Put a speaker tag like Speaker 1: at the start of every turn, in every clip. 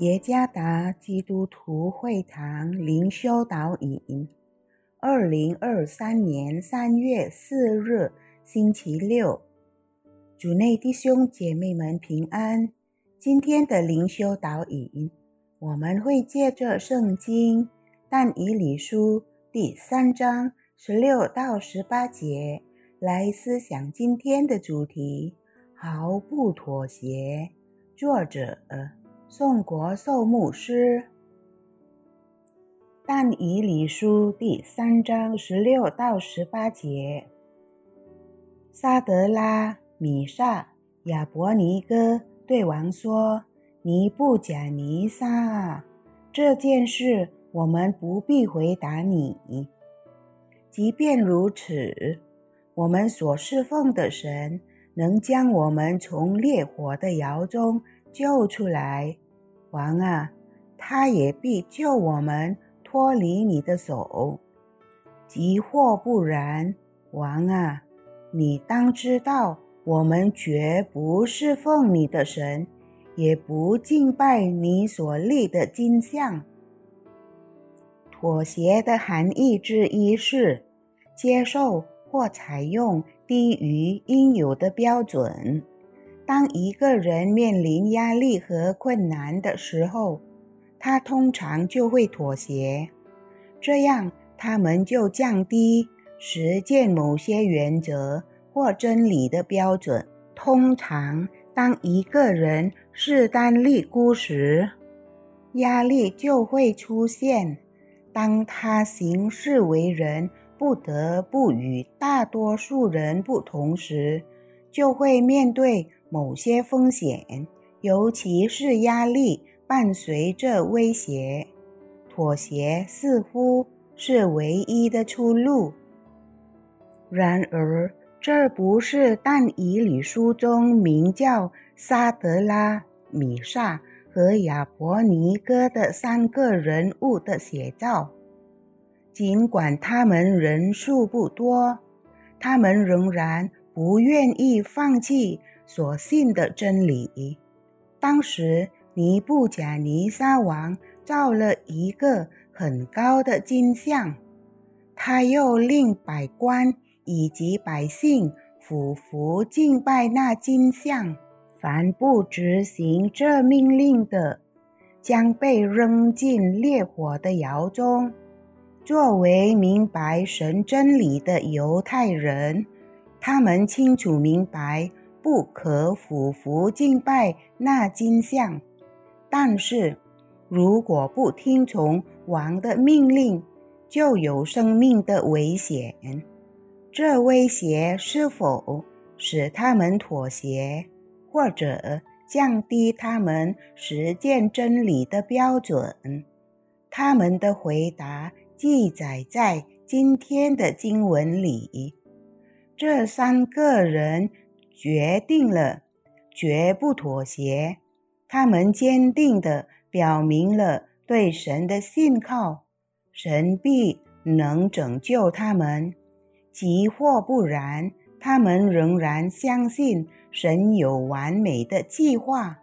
Speaker 1: 耶加达基督徒会堂灵修导引，二零二三年三月四日，星期六，主内弟兄姐妹们平安。今天的灵修导引，我们会借着圣经但以理书第三章十六到十八节来思想今天的主题：毫不妥协。作者。宋国寿牧师，但以理书第三章十六到十八节，沙德拉、米萨、亚伯尼哥对王说：“尼布甲尼撒，这件事我们不必回答你。即便如此，我们所侍奉的神能将我们从烈火的窑中救出来。”王啊，他也必救我们脱离你的手；即或不然，王啊，你当知道，我们绝不侍奉你的神，也不敬拜你所立的金像。妥协的含义之一是接受或采用低于应有的标准。当一个人面临压力和困难的时候，他通常就会妥协，这样他们就降低实践某些原则或真理的标准。通常，当一个人势单力孤时，压力就会出现。当他行事为人不得不与大多数人不同时，就会面对。某些风险，尤其是压力，伴随着威胁。妥协似乎是唯一的出路。然而，这不是但以理书中名叫沙德拉、米萨和亚伯尼哥的三个人物的写照。尽管他们人数不多，他们仍然不愿意放弃。所信的真理。当时，尼布甲尼撒王造了一个很高的金像，他又令百官以及百姓俯伏敬拜那金像。凡不执行这命令的，将被扔进烈火的窑中。作为明白神真理的犹太人，他们清楚明白。不可俯伏敬拜那金像，但是如果不听从王的命令，就有生命的危险。这威胁是否使他们妥协，或者降低他们实践真理的标准？他们的回答记载在今天的经文里。这三个人。决定了绝不妥协，他们坚定地表明了对神的信靠，神必能拯救他们；即或不然，他们仍然相信神有完美的计划。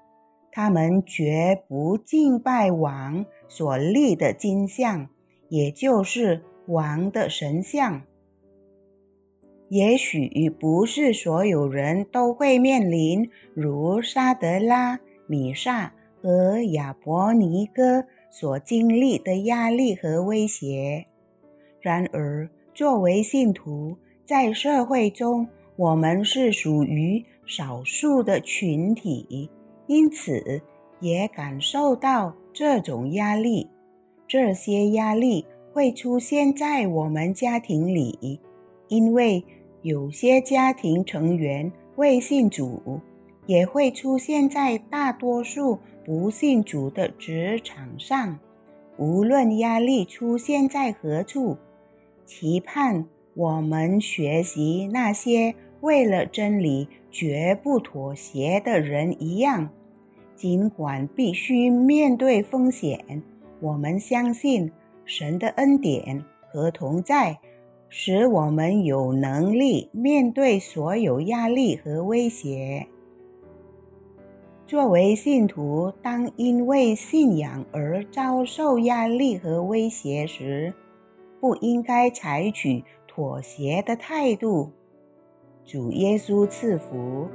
Speaker 1: 他们绝不敬拜王所立的金像，也就是王的神像。也许不是所有人都会面临如沙德拉、米萨和亚伯尼哥所经历的压力和威胁。然而，作为信徒，在社会中，我们是属于少数的群体，因此也感受到这种压力。这些压力会出现在我们家庭里，因为。有些家庭成员未信主，也会出现在大多数不信主的职场上。无论压力出现在何处，期盼我们学习那些为了真理绝不妥协的人一样。尽管必须面对风险，我们相信神的恩典和同在。使我们有能力面对所有压力和威胁。作为信徒，当因为信仰而遭受压力和威胁时，不应该采取妥协的态度。主耶稣赐福。